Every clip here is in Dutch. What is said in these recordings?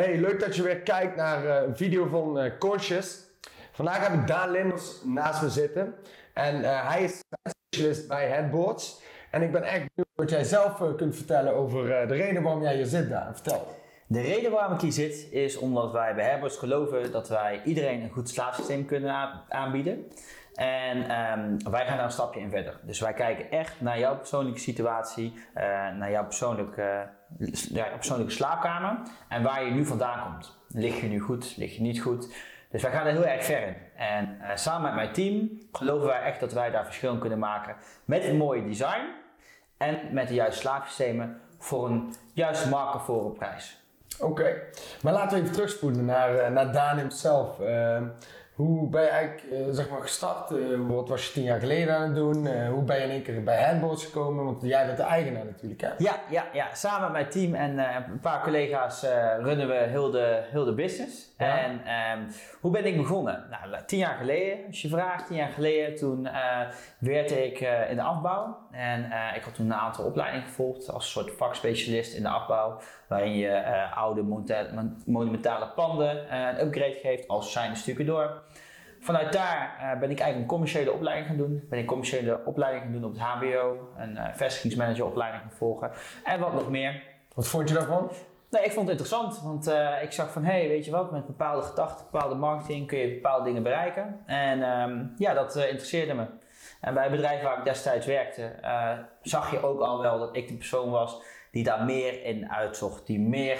Hey, leuk dat je weer kijkt naar eh, een video van eh Conscious. Vandaag heb ik Daan Linders naast me zitten. En eh, hij is specialist bij headboards. En ik ben echt benieuwd wat jij zelf kunt vertellen over de reden waarom jij hier zit, Daan. Vertel. De reden waarom ik hier zit is omdat wij bij Herbers geloven dat wij iedereen een goed slaapsysteem kunnen aanbieden. En ehm, wij gaan daar een stapje in verder. Dus wij kijken echt naar jouw persoonlijke situatie, eh, naar jouw persoonlijke, jouw persoonlijke slaapkamer en waar je nu vandaan komt. Lig je nu goed, lig je niet goed? Dus wij gaan er heel erg ver in. En eh, samen met mijn team geloven wij echt dat wij daar verschil in kunnen maken met een mooie design en met de juiste slaapsystemen voor een juiste marktvoren prijs. Oké, maar laten we even terugspoelen naar, eh, naar Daan hemzelf. Hoe ben je eigenlijk eh, zeg maar gestart? Eh, wat was je tien jaar geleden aan het doen? Eh, hoe ben je in één keer bij headboards gekomen? Want jij bent de eigenaar natuurlijk, hè? Ja, ja, ja, samen met mijn team en een paar collega's runnen we heel de, heel de business. Ja. En ehm, hoe ben ik begonnen? Nou, tien jaar geleden, als je vraagt, tien jaar geleden, toen eh werkte ik in de afbouw. En ik had toen een aantal opleidingen gevolgd als soort vakspecialist in de afbouw. Waarin je oude monumentale panden een upgrade geeft als zijn stukken Vanuit daar eh, ben ik eigenlijk een commerciële opleiding gaan doen. Ben ik een commerciële opleiding gaan doen op het HBO, een eh vestigingsmanageropleiding gaan volgen en wat nog meer. Wat vond je daarvan? Nee, ik vond het interessant, want eh, ik zag van, hé, hey, weet je wat, met bepaalde gedachten, bepaalde marketing kun je bepaalde dingen bereiken. En ehm, ja, dat interesseerde me. En bij het bedrijf waar ik destijds werkte, zag je ook al wel dat ik de persoon was die daar meer in uitzocht, die meer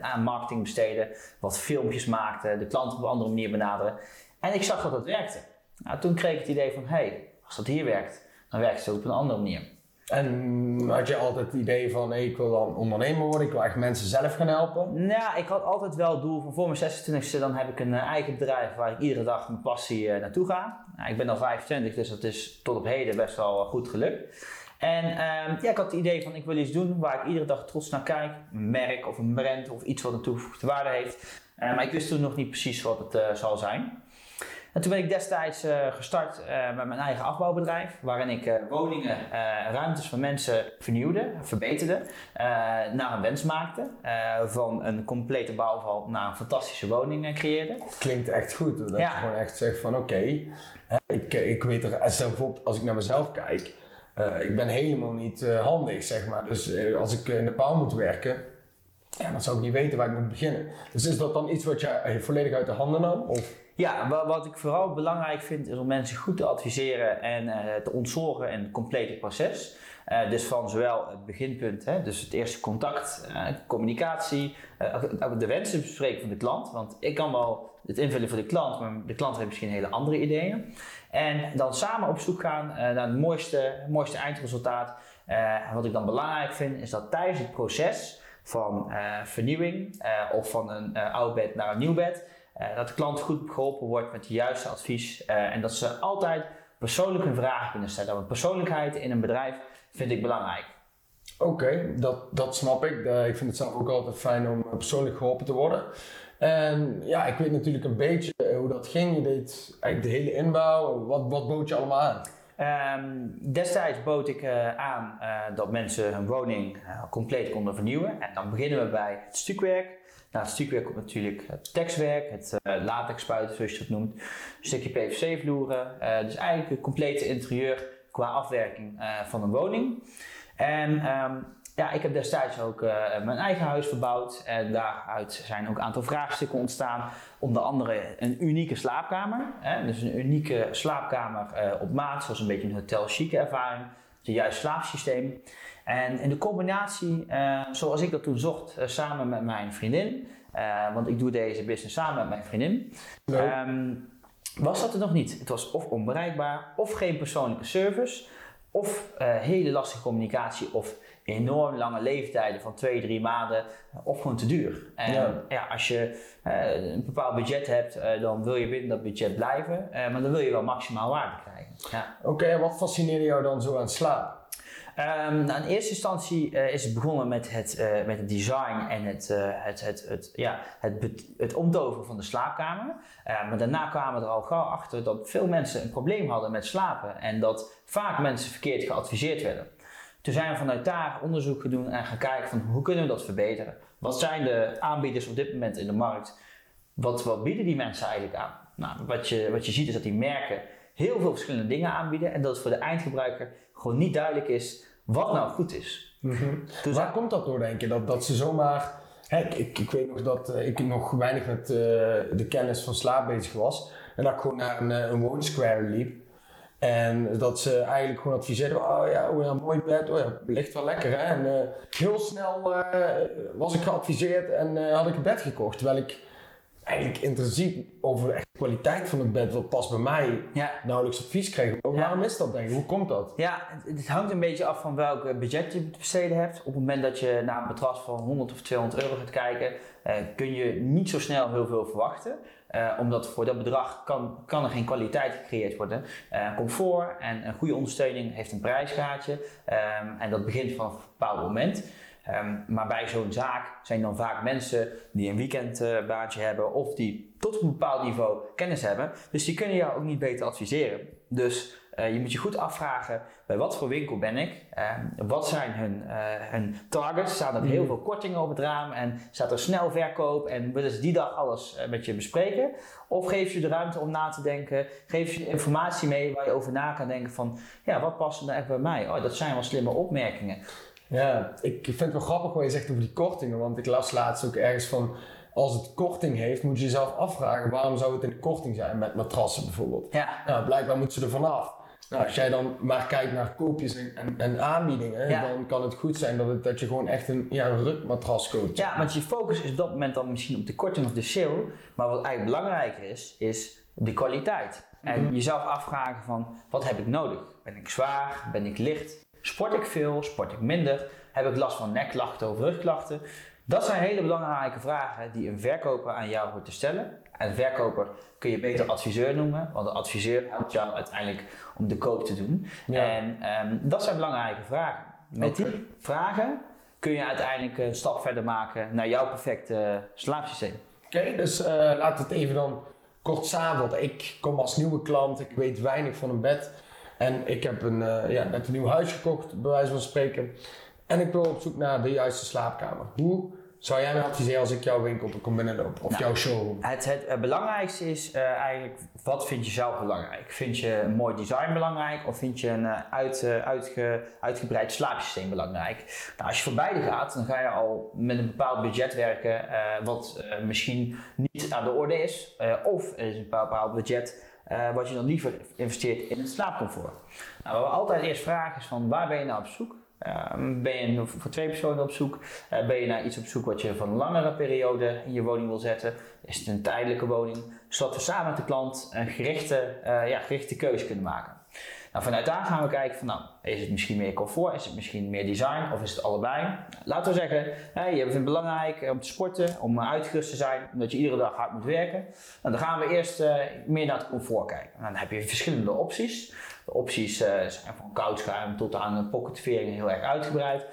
aan marketing besteedde, wat filmpjes maakte, de klanten op een andere manier benaderen. En ik zag dat dat werkte. Nou, toen kreeg ik het idee van, hé, hey, als dat hier werkt, dan werkt het ook op een andere manier. En had je altijd het idee van, hey, ik wil dan ondernemer worden, ik wil echt mensen zelf gaan helpen? Nou, ik had altijd wel het doel van voor mijn 26e, dan heb ik een eh, eigen bedrijf waar ik iedere dag mijn passie eh, naartoe ga. Nou, ik ben al 25, dus dat is tot op heden best wel eh, goed gelukt. En ehm, ja, ik had het idee van ik wil iets doen waar ik iedere dag trots naar kijk. Een merk of een brand of iets wat een toegevoegde waarde heeft. Maar ik wist toen nog niet precies wat het zal zijn. En toen ben ik destijds eh, gestart eh, met mijn eigen afbouwbedrijf, waarin ik eh, woningen, ruimtes van mensen vernieuwde, verbeterde, naar een wens maakte. van een complete bouwval naar een fantastische woning creëerde. Klinkt echt goed, dat Ja. je gewoon echt zegt van, oké, ik, ik weet er, bijvoorbeeld als ik naar mezelf kijk, ik ben helemaal niet handig, zeg maar. Dus als ik in de bouw moet werken, ja, dan zou ik niet weten waar ik moet beginnen. Dus is dat dan iets wat je volledig uit de handen nam? Of? Ja, wa- wat ik vooral belangrijk vind is om mensen goed te adviseren en eh, te ontzorgen in het complete proces. Eh, dus van zowel het beginpunt, hè, dus het eerste contact, eh, communicatie, de wensen bespreken van de klant. Want ik kan wel het invullen voor de klant, maar de klant heeft misschien hele andere ideeën. En dan samen op zoek gaan naar het mooiste, mooiste eindresultaat. Eh, wat ik dan belangrijk vind, is dat tijdens het proces van vernieuwing of van een oud bed naar een nieuw bed, dat de klant goed geholpen wordt met het juiste advies eh, en dat ze altijd persoonlijk hun vragen kunnen stellen. Want persoonlijkheid in een bedrijf vind ik belangrijk. Oké, dat, dat snap ik. Eh, ik vind het zelf ook altijd fijn om eh, persoonlijk geholpen te worden. En ja, ik weet natuurlijk een beetje eh, hoe dat ging. Je deed eigenlijk de hele inbouw. Wat, wat bood je allemaal aan? Ehm, destijds bood ik eh, aan eh, dat mensen hun woning eh, compleet konden vernieuwen. En dan beginnen we bij het stukwerk. Na het stukwerk komt natuurlijk het tekstwerk, het uh, latexspuiten zoals je dat noemt. Een stukje PVC-vloeren. eh, dus eigenlijk het complete interieur qua afwerking eh, van een woning. En ehm, ja, ik heb destijds ook eh, mijn eigen huis verbouwd. En daaruit zijn ook een aantal vraagstukken ontstaan. Onder andere een unieke slaapkamer. Hè? Dus een unieke slaapkamer eh, op maat, zoals een beetje een hotel chique ervaring. Het juiste slaapsysteem. En in de combinatie, eh, zoals ik dat toen zocht, eh, samen met mijn vriendin. eh, want ik doe deze business samen met mijn vriendin. Ehm, was dat er nog niet. Het was of onbereikbaar, of geen persoonlijke service, of hele lastige communicatie, of enorm lange leeftijden van twee, drie maanden, of gewoon te duur. En Ja. ja. als je een bepaald budget hebt, dan wil je binnen dat budget blijven, maar dan wil je wel maximaal waarde krijgen. Ja. Oké, en wat fascineerde jou dan zo aan slaap? Ehm, nou, in eerste instantie eh, is het begonnen met het, eh, met het design en het, eh, het, het, het, ja, het, het omtoveren van de slaapkamer. Eh, maar daarna kwamen we er al gauw achter dat veel mensen een probleem hadden met slapen en dat vaak mensen verkeerd geadviseerd werden. Toen zijn we vanuit daar onderzoek gaan doen en gaan kijken van hoe kunnen we dat verbeteren. Wat zijn de aanbieders op dit moment in de markt? Wat, wat bieden die mensen eigenlijk aan? Nou, wat je, wat je ziet is dat die merken heel veel verschillende dingen aanbieden en dat het voor de eindgebruiker gewoon niet duidelijk is wat nou goed is. Dus Waar komt dat door, denk je? Dat, dat ze zomaar. Hè, ik, ik, ik weet nog dat uh, ik nog weinig met uh, de kennis van slaap bezig was. En dat ik gewoon naar een, een woonsquare liep. En dat ze eigenlijk gewoon adviseerden, oh ja, oh ja mooi bed, oh ja, ligt wel lekker hè. En uh, heel snel was ik geadviseerd en had ik een bed gekocht. Terwijl ik eigenlijk intrinsiek over de kwaliteit van het bed, wat past bij mij, ja. nauwelijks advies kreeg. Ja. Waarom is dat denk je? Hoe komt dat? Ja, het, het, hangt een beetje af van welk budget je te besteden hebt. Op het moment dat je naar een matras van 100 of 200 euro gaat kijken, eh, kun je niet zo snel heel veel verwachten. Uh, omdat voor dat bedrag kan, kan er geen kwaliteit gecreëerd worden. Uh, comfort en een goede ondersteuning heeft een prijsgaatje. Um, en dat begint van een bepaald moment. Um, maar bij zo'n zaak zijn dan vaak mensen die een weekendbaantje uh, hebben of die tot een bepaald niveau kennis hebben. Dus die kunnen jou ook niet beter adviseren. Dus uh, je moet je goed afvragen bij wat voor winkel ben ik? Uh, wat zijn hun, uh, hun targets? Staan er heel veel kortingen op het raam en staat er snel verkoop en willen ze die dag alles met je bespreken? Of geef je de ruimte om na te denken? Geef je informatie mee waar je over na kan denken van ja, wat past er nou echt bij mij? Oh, dat zijn wel slimme opmerkingen. Ja, ik vind het wel grappig wat je zegt over die kortingen. Want ik las laatst ook ergens van... Als het korting heeft, moet je jezelf afvragen... waarom zou het in de korting zijn met matrassen bijvoorbeeld? Ja. Nou, blijkbaar moeten ze er vanaf. Nou, als jij dan maar kijkt naar koopjes en, en, en aanbiedingen, ja. dan kan het goed zijn dat, het, dat je gewoon echt een, ja, een rukmatras koopt. Ja, want je focus is op dat moment dan misschien op de korting of de sale. Maar wat eigenlijk belangrijker is, is de kwaliteit. En mm -hmm. jezelf afvragen van, wat heb ik nodig? Ben ik zwaar? Ben ik licht? Sport ik veel? Sport ik minder? Heb ik last van nekklachten of rugklachten? Dat zijn hele belangrijke vragen die een verkoper aan jou hoort te stellen. En een verkoper kun je beter adviseur noemen, want de adviseur helpt jou uiteindelijk om de koop te doen. Ja. En um, dat zijn belangrijke vragen. Met okay. die vragen kun je uiteindelijk een stap verder maken naar jouw perfecte slaapsysteem. Oké, okay, dus uh, laat het even dan kort samenvatten. Ik kom als nieuwe klant, ik weet weinig van een bed. En ik heb een, uh, ja, net een nieuw huis gekocht, bij wijze van spreken. En ik wil op zoek naar de juiste slaapkamer. Hoe zou jij me adviseren als ik jouw winkel kom binnenlopen of nou, jouw showroom? Het, het, het belangrijkste is uh, eigenlijk, wat vind je zelf belangrijk? Vind je een mooi design belangrijk of vind je een uh, uit, uh, uitge, uitgebreid slaapsysteem belangrijk? Nou, als je voor beide gaat, dan ga je al met een bepaald budget werken wat misschien niet aan de orde is. of er is een bepaald budget wat je dan liever investeert in het slaapcomfort. Nou, wat we altijd eerst vragen is van waar ben je nou op zoek? Uh, ben je voor twee personen op zoek? Uh, ben je naar iets op zoek wat je van een langere periode in je woning wil zetten? Is het een tijdelijke woning? Zodat we samen met de klant een gerichte, uh, ja, gerichte keuze kunnen maken. Nou, vanuit daar gaan we kijken van, nou, is het misschien meer comfort, is het misschien meer design of is het allebei? Laten we zeggen, je vindt het belangrijk om te sporten, om uitgerust te zijn, omdat je iedere dag hard moet werken. Nou, dan gaan we eerst uh, meer naar het comfort kijken. Nou, dan heb je verschillende opties. De opties zijn van koudschuim tot aan pocketvering heel erg uitgebreid.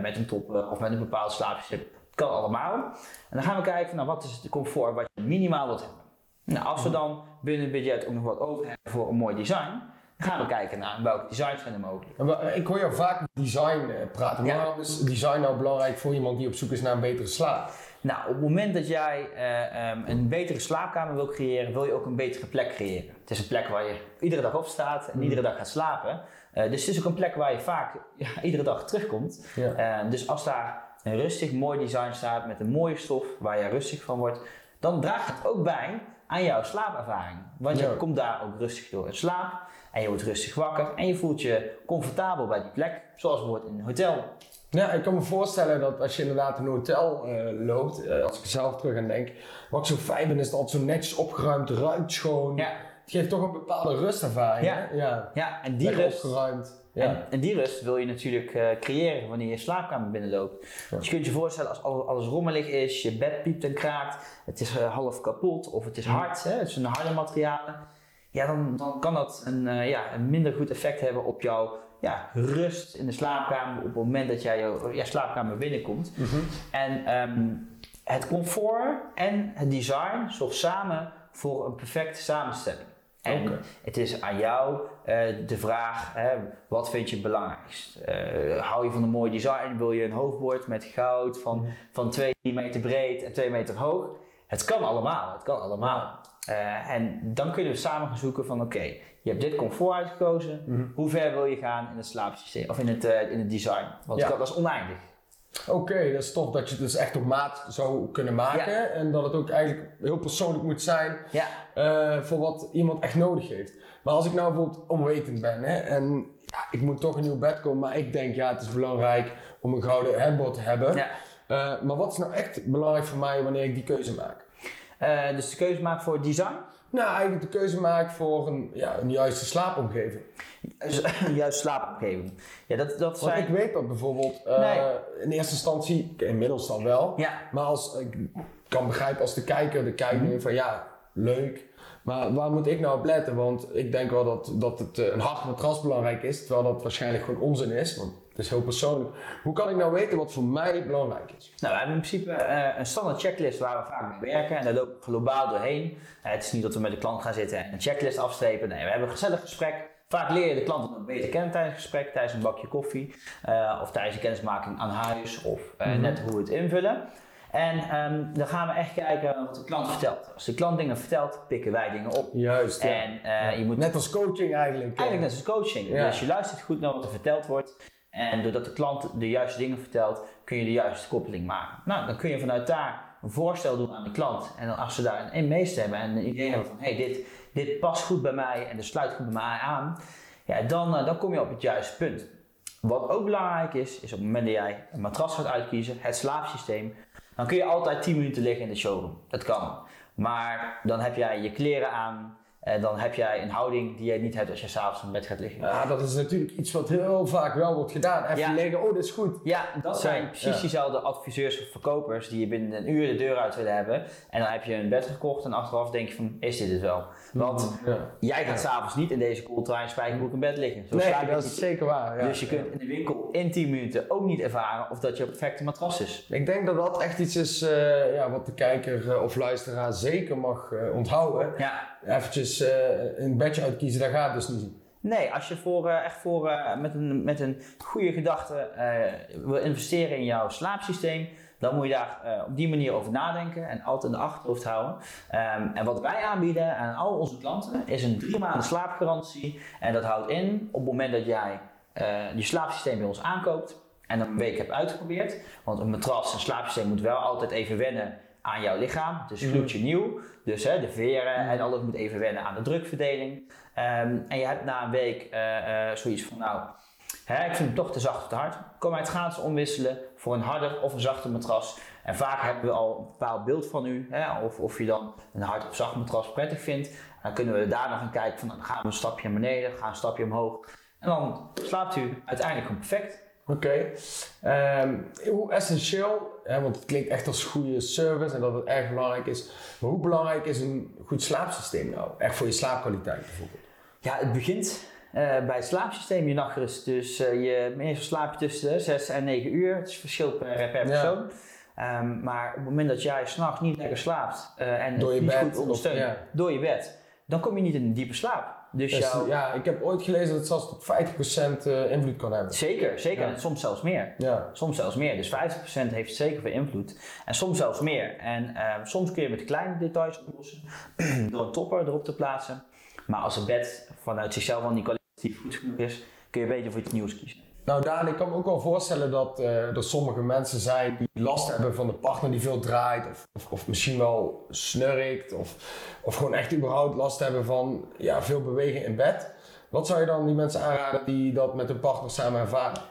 Met een top of met een bepaald slaapje. kan allemaal. En dan gaan we kijken van, nou, wat is het comfort wat je minimaal wilt hebben. Nou, als we dan binnen het budget ook nog wat over hebben voor een mooi design, gaan we kijken naar welke designs zijn er mogelijk. Ik hoor jou vaak design praten. Ja. Waarom is design nou belangrijk voor iemand die op zoek is naar een betere slaap? Nou, op het moment dat jij uh, um, een betere slaapkamer wil creëren, wil je ook een betere plek creëren. Het is een plek waar je iedere dag op staat en iedere dag gaat slapen. Uh, dus het is ook een plek waar je vaak ja, iedere dag terugkomt. Ja. Uh, dus als daar een rustig, mooi design staat met een mooie stof waar je rustig van wordt, dan draagt het ook bij aan jouw slaapervaring. Want je komt daar ook rustig door in slaap en je wordt rustig wakker en je voelt je comfortabel bij die plek, zoals bijvoorbeeld in een hotel. Ja, ik kan me voorstellen dat als je inderdaad in een hotel uh, loopt, uh, als ik zelf terug aan denk, wat ik zo fijn vind is dat het zo netjes opgeruimd, ruimt schoon. Ja. Het geeft toch een bepaalde rustervaring. Ja, hè? ja. ja en die Lekker rust. opgeruimd. Ja. En, en, die rust wil je natuurlijk uh, creëren wanneer je slaapkamer binnenloopt. Ja. Dus je kunt je voorstellen als alles rommelig is, je bed piept en kraakt, het is half kapot of het is hard, hè, het zijn harde materialen. Ja, dan, dan kan dat een, ja, een minder goed effect hebben op jouw ja, rust in de slaapkamer op het moment dat jij je ja, slaapkamer binnenkomt. Mm -hmm. En um, het comfort en het design zorgt samen voor een perfecte samenstelling. En het is aan jou eh, de vraag, hè, wat vind je het belangrijkst? Eh, hou je van een mooi design? Wil je een hoofdbord met goud van, van 2 meter breed en 2 meter hoog? Het kan allemaal, het kan allemaal. Eh, en dan kunnen we samen gaan zoeken van oké, je hebt dit comfort uitgekozen. Hoe ver wil je gaan in het slaapsysteem of in het, eh, in het design? Want Ja. dat is oneindig. Oké, dat is tof dat je het dus echt op maat zou kunnen maken. Ja. En dat het ook eigenlijk heel persoonlijk moet zijn Ja, eh, voor wat iemand echt nodig heeft. Maar als ik nou bijvoorbeeld onwetend ben hè, en ja, ik moet toch een nieuw bed komen, maar ik denk ja, het is belangrijk om een gouden headboard te hebben. ja. Maar wat is nou echt belangrijk voor mij wanneer ik die keuze maak? Eh, dus de keuze maken voor design. Nou, eigenlijk de keuze maak voor een, ja, een juiste slaapomgeving. Dus, Juist slaapomgeving. Ja, dat, dat Want zijn... ik weet dat bijvoorbeeld eh, Nee. in eerste instantie, inmiddels dan wel, Ja, Maar als, ik kan begrijpen als de kijker, de kijker Mhm. van ja, leuk. Maar waar moet ik nou op letten? Want ik denk wel dat, dat het eh, een hard matras belangrijk is. Terwijl dat waarschijnlijk gewoon onzin is. Want het is heel persoonlijk. Hoe kan ik nou weten wat voor mij belangrijk is? Nou, we hebben in principe eh, een standaard checklist waar we vaak mee werken en daar lopen we globaal doorheen. Eh, het is niet dat we met de klant gaan zitten en een checklist afstrepen. Nee, we hebben een gezellig gesprek. Vaak leer je de klant ook beter kennen tijdens het gesprek, tijdens een bakje koffie eh, of tijdens een kennismaking aan huis of Mhm. net hoe we het invullen. En ehm, dan gaan we echt kijken wat de klant vertelt. Als de klant dingen vertelt, pikken wij dingen op. Juist, ja. En je moet Net als coaching eigenlijk. Eigenlijk net als coaching. Ja. Dus je luistert goed naar wat er verteld wordt. En doordat de klant de juiste dingen vertelt, kun je de juiste koppeling maken. Nou, dan kun je vanuit daar een voorstel doen aan de klant. En dan als ze daarin meestemmen en een idee hebben van... hey, dit, dit past goed bij mij en dit sluit goed bij mij aan. Ja, dan, eh, dan kom je op het juiste punt. Wat ook belangrijk is, is op het moment dat jij een matras gaat uitkiezen, het slaapsysteem... dan kun je altijd 10 minuten liggen in de showroom. Dat kan. Maar dan heb jij je kleren aan... En dan heb jij een houding die je niet hebt als je s'avonds in bed gaat liggen. Ja, dat is natuurlijk iets wat heel vaak wel wordt gedaan. Even Ja. liggen, oh, dit is goed. Ja, dat zijn precies ja. diezelfde adviseurs of verkopers die je binnen een uur de deur uit willen hebben. En dan heb je een bed gekocht en achteraf denk je van, is dit het wel? Want Ja. jij gaat s'avonds niet in deze koeltrein spijkerbroek in bed liggen. Zo Nee, dat niet. is zeker waar. Dus je kunt in de winkel in 10 minuten ook niet ervaren of dat je perfecte matras is. Ik denk dat dat echt iets is eh, ja, wat de kijker eh, of luisteraar zeker mag eh, onthouden. Ja. Eventjes eh, een bedje uitkiezen, dat gaat dus niet. Nee, als je voor, eh, echt voor, eh, met, een, met een goede gedachte wil investeren in jouw slaapsysteem, dan moet je daar op die manier over nadenken en altijd in de achterhoofd houden. Ehm, en wat wij aanbieden aan al onze klanten is een drie maanden slaapgarantie. En dat houdt in op het moment dat jij je slaapsysteem bij ons aankoopt en een week hebt uitgeprobeerd. Want een matras, een slaapsysteem moet wel altijd even wennen aan jouw lichaam. Het is gloedje nieuw. Dus hè, de veren en alles moet even wennen aan de drukverdeling. Ehm, en je hebt na een week eh, eh, zoiets van, nou, hè, ik vind hem toch te zacht of te hard. Kom uit gratis omwisselen voor een harder of een zachter matras. En vaak hebben we al een bepaald beeld van u, hè, of, of je dan een hard of zacht matras prettig vindt. Dan kunnen we daar nog gaan kijken van, nou, dan gaan we een stapje naar beneden, gaan een stapje omhoog. En dan slaapt u uiteindelijk perfect. Oké. Ehm, hoe essentieel, hè, want het klinkt echt als goede service en dat het erg belangrijk is. Maar hoe belangrijk is een goed slaapsysteem nou? Echt voor je slaapkwaliteit bijvoorbeeld. Ja, het begint eh, bij het slaapsysteem, je nachtrust. Dus eh, je, meestal slaap je tussen de 6 en 9 uur. Het is verschil per, per Ja. persoon. Ehm, maar op het moment dat jij s'nachts niet lekker slaapt eh, en Door je niet bed, goed ondersteunt of- ja. door je bed, dan kom je niet in een diepe slaap. Dus Dus, ja, ik heb ooit gelezen dat het zelfs tot 50% eh, invloed kan hebben. Zeker, zeker. Ja. En soms zelfs meer. Ja. Soms zelfs meer. Dus 50% heeft zeker veel invloed. En soms zelfs meer. En ehm, soms kun je met kleine details oplossen. door een topper erop te plaatsen. Maar als het bed vanuit zichzelf al niet kwalitatief goed genoeg is, kun je beter voor iets nieuws kiezen. Nou Daan, ik kan me ook wel voorstellen dat eh, er sommige mensen zijn die last hebben van de partner die veel draait. Of, of, of misschien wel snurkt. Of, of gewoon echt überhaupt last hebben van ja, veel bewegen in bed. Wat zou je dan die mensen aanraden die dat met hun partner samen ervaren?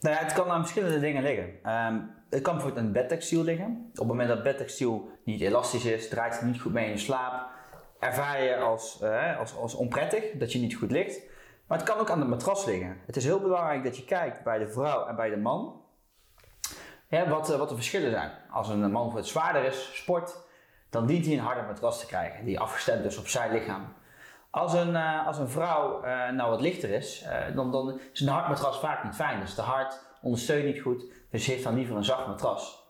Nou ja, het kan aan verschillende dingen liggen. Ehm, het kan bijvoorbeeld aan bedtextiel liggen. Op het moment dat bedtextiel niet elastisch is, draait het niet goed mee in je slaap, ervaar je als, eh, als, als onprettig dat je niet goed ligt. Maar het kan ook aan de matras liggen. Het is heel belangrijk dat je kijkt bij de vrouw en bij de man ja, wat, eh, wat de verschillen zijn. Als een man wat zwaarder is, sport, dan dient hij een harder matras te krijgen, die afgestemd is op zijn lichaam. Als een, eh, als een vrouw eh, nou wat lichter is, dan, dan is een hard matras vaak niet fijn. Dat is te hard, ondersteunt niet goed, dus heeft dan liever een zacht matras.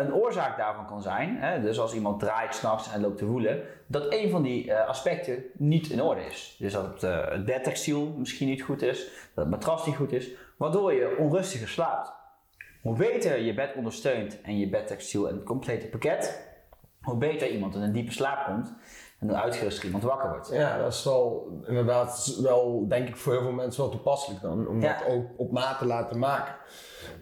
Een oorzaak daarvan kan zijn, hè, dus als iemand draait s'nachts en loopt te woelen, dat een van die eh, aspecten niet in orde is. Dus dat het, uh, het bedtextiel misschien niet goed is, dat het matras niet goed is, waardoor je onrustiger slaapt. Hoe beter je bed ondersteunt en je bedtextiel en het complete pakket, hoe beter iemand in een diepe slaap komt en hoe uitgeruster iemand wakker wordt. Ja, dat is wel inderdaad wel, denk ik, voor heel veel mensen wel toepasselijk dan, om Ja. dat ook op maat te laten maken.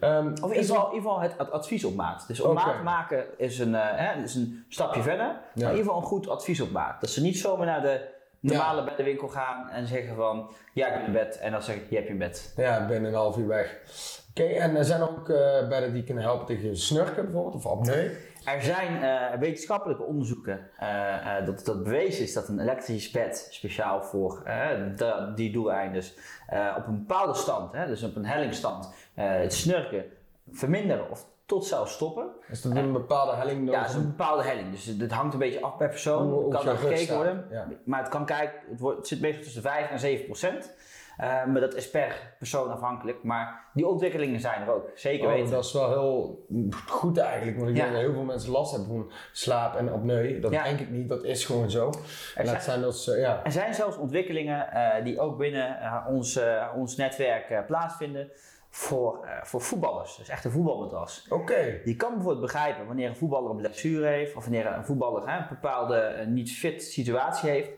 Ehm, Of in ieder geval, het ad- advies op maat. Dus op maat maken is een, eh, hè, is een stapje verder. Maar in ieder geval een goed advies op maat. Dat ze niet zomaar naar de normale beddenwinkel gaan en zeggen van... Ja, ik heb een bed. En dan zeg ik, je hebt je bed. Ja, binnen een half uur weg. Oké, en er zijn ook eh bedden die kunnen helpen tegen snurken bijvoorbeeld, of apneu. Er zijn eh, wetenschappelijke onderzoeken uh, uh, dat, dat bewezen is dat een elektrisch bed speciaal voor de, die doeleinden op een bepaalde stand, hè, dus op een hellingstand, het snurken verminderen of tot zelfs stoppen. Is dat een bepaalde helling nodig? Ja, het is een bepaalde helling. Dus het hangt een beetje af per persoon. Hoe- kan rug gekeken worden. ja. Maar het kan kijken, het, wordt, het zit meestal tussen 5 en 7 procent. Uh, maar dat is per persoon afhankelijk. Maar die ontwikkelingen zijn er ook. Zeker Oh, weten. dat is wel heel goed eigenlijk, want ik Ja. denk dat heel veel mensen last hebben van slaap en apneu. Dat Ja. denk ik niet, dat is gewoon zo. En zijn- zijn dat ja. Er zijn zelfs ontwikkelingen eh, die ook binnen eh, ons, eh, ons netwerk eh, plaatsvinden voor, eh, voor voetballers. Dus echt een voetbalmatras. Oké, Je kan bijvoorbeeld begrijpen wanneer een voetballer een blessure heeft, of wanneer een voetballer hè, een bepaalde eh, niet fit situatie heeft,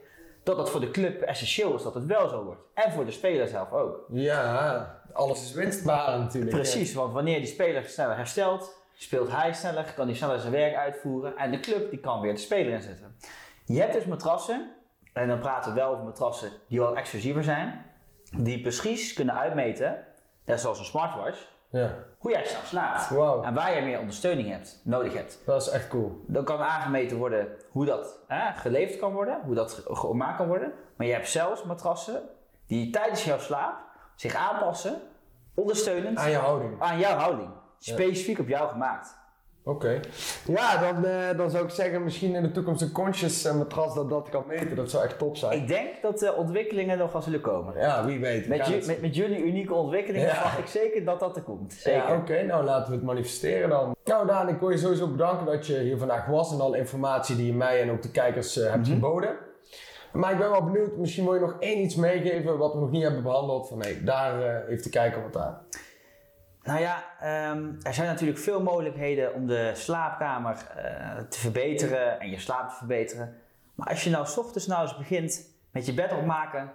dat het voor de club essentieel is dat het wel zo wordt. En voor de speler zelf ook. ja, alles is winstbaar natuurlijk. Precies, want wanneer die speler sneller herstelt, speelt hij sneller, kan hij sneller zijn werk uitvoeren en de club die kan weer de speler inzetten. Je hebt dus matrassen, en dan praten we wel over matrassen die wel exclusiever zijn, die precies kunnen uitmeten, net zoals een smartwatch, Ja, hoe jij s'nachts slaapt. En waar je meer ondersteuning hebt, nodig hebt. dat is echt cool. Dan kan aangemeten worden hoe dat hè, geleefd kan worden, hoe dat ge- gemaakt kan worden. Maar je hebt zelfs matrassen die tijdens jouw slaap zich aanpassen, ondersteunend Aan je houding. aan jouw houding. Specifiek op jou gemaakt. Oké. Ja, dan, eh, dan zou ik zeggen misschien in de toekomst een conscious eh, matras dat dat kan meten. Dat zou echt top zijn. Ik denk dat de ontwikkelingen nog wel zullen komen. Ja, wie weet. We Met, gaan ju- met, met jullie unieke ontwikkelingen Ja. verwacht ik zeker dat dat er komt. Zeker. Ja, oké. Nou, laten we het manifesteren dan. Nou, Daan, ik wil je sowieso bedanken dat je hier vandaag was en alle informatie die je mij en ook de kijkers eh, hebt Mhm. geboden. Maar ik ben wel benieuwd, misschien wil je nog één iets meegeven wat we nog niet hebben behandeld. Van nee, daar heeft de kijker wat aan. Nou ja, ehm, er zijn natuurlijk veel mogelijkheden om de slaapkamer eh, te verbeteren en je slaap te verbeteren. Maar als je nou s ochtends nou eens begint met je bed opmaken,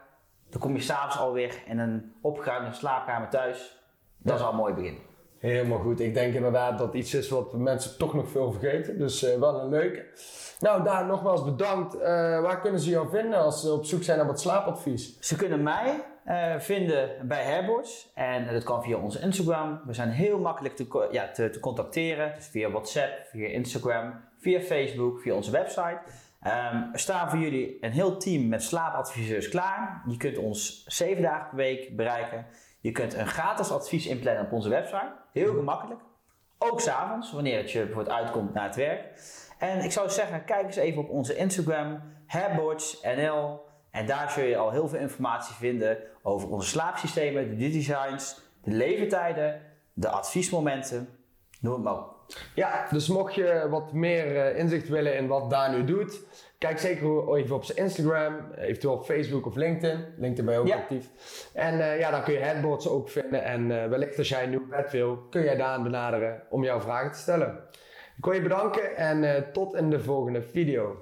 dan kom je s'avonds alweer in een opgeruimde slaapkamer thuis. Dat is al een mooi begin. Helemaal goed. Ik denk inderdaad dat iets is wat mensen toch nog veel vergeten. Dus eh, wel een leuke. Nou, Daan, nogmaals bedankt. Eh, waar kunnen ze jou vinden als ze op zoek zijn naar wat slaapadvies? Ze kunnen mij eh, vinden bij Hairboards en dat kan via onze Instagram. We zijn heel makkelijk te, ja, te, te contacteren, dus via WhatsApp, via Instagram, via Facebook, via onze website. Ehm, er staan voor jullie een heel team met slaapadviseurs klaar. Je kunt ons zeven dagen per week bereiken. Je kunt een gratis advies inplannen op onze website. Heel gemakkelijk. Ook s'avonds, wanneer het je bijvoorbeeld uitkomt naar het werk. En ik zou zeggen, kijk eens even op onze Instagram, hairboards.nl. En daar zul je al heel veel informatie vinden over onze slaapsystemen, de designs, de leeftijden, de adviesmomenten. Noem het maar op. Ja, dus mocht je wat meer eh, inzicht willen in wat Daan nu doet, kijk zeker even op zijn Instagram, eventueel op Facebook of LinkedIn. LinkedIn ben je ook Ja. actief. En eh, ja, dan kun je headboards ook vinden. En eh, wellicht als jij een nieuw bed wil, kun jij Daan benaderen om jouw vragen te stellen. Ik wil je bedanken en tot in de volgende video.